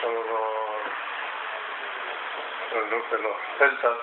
son los, los, los celtas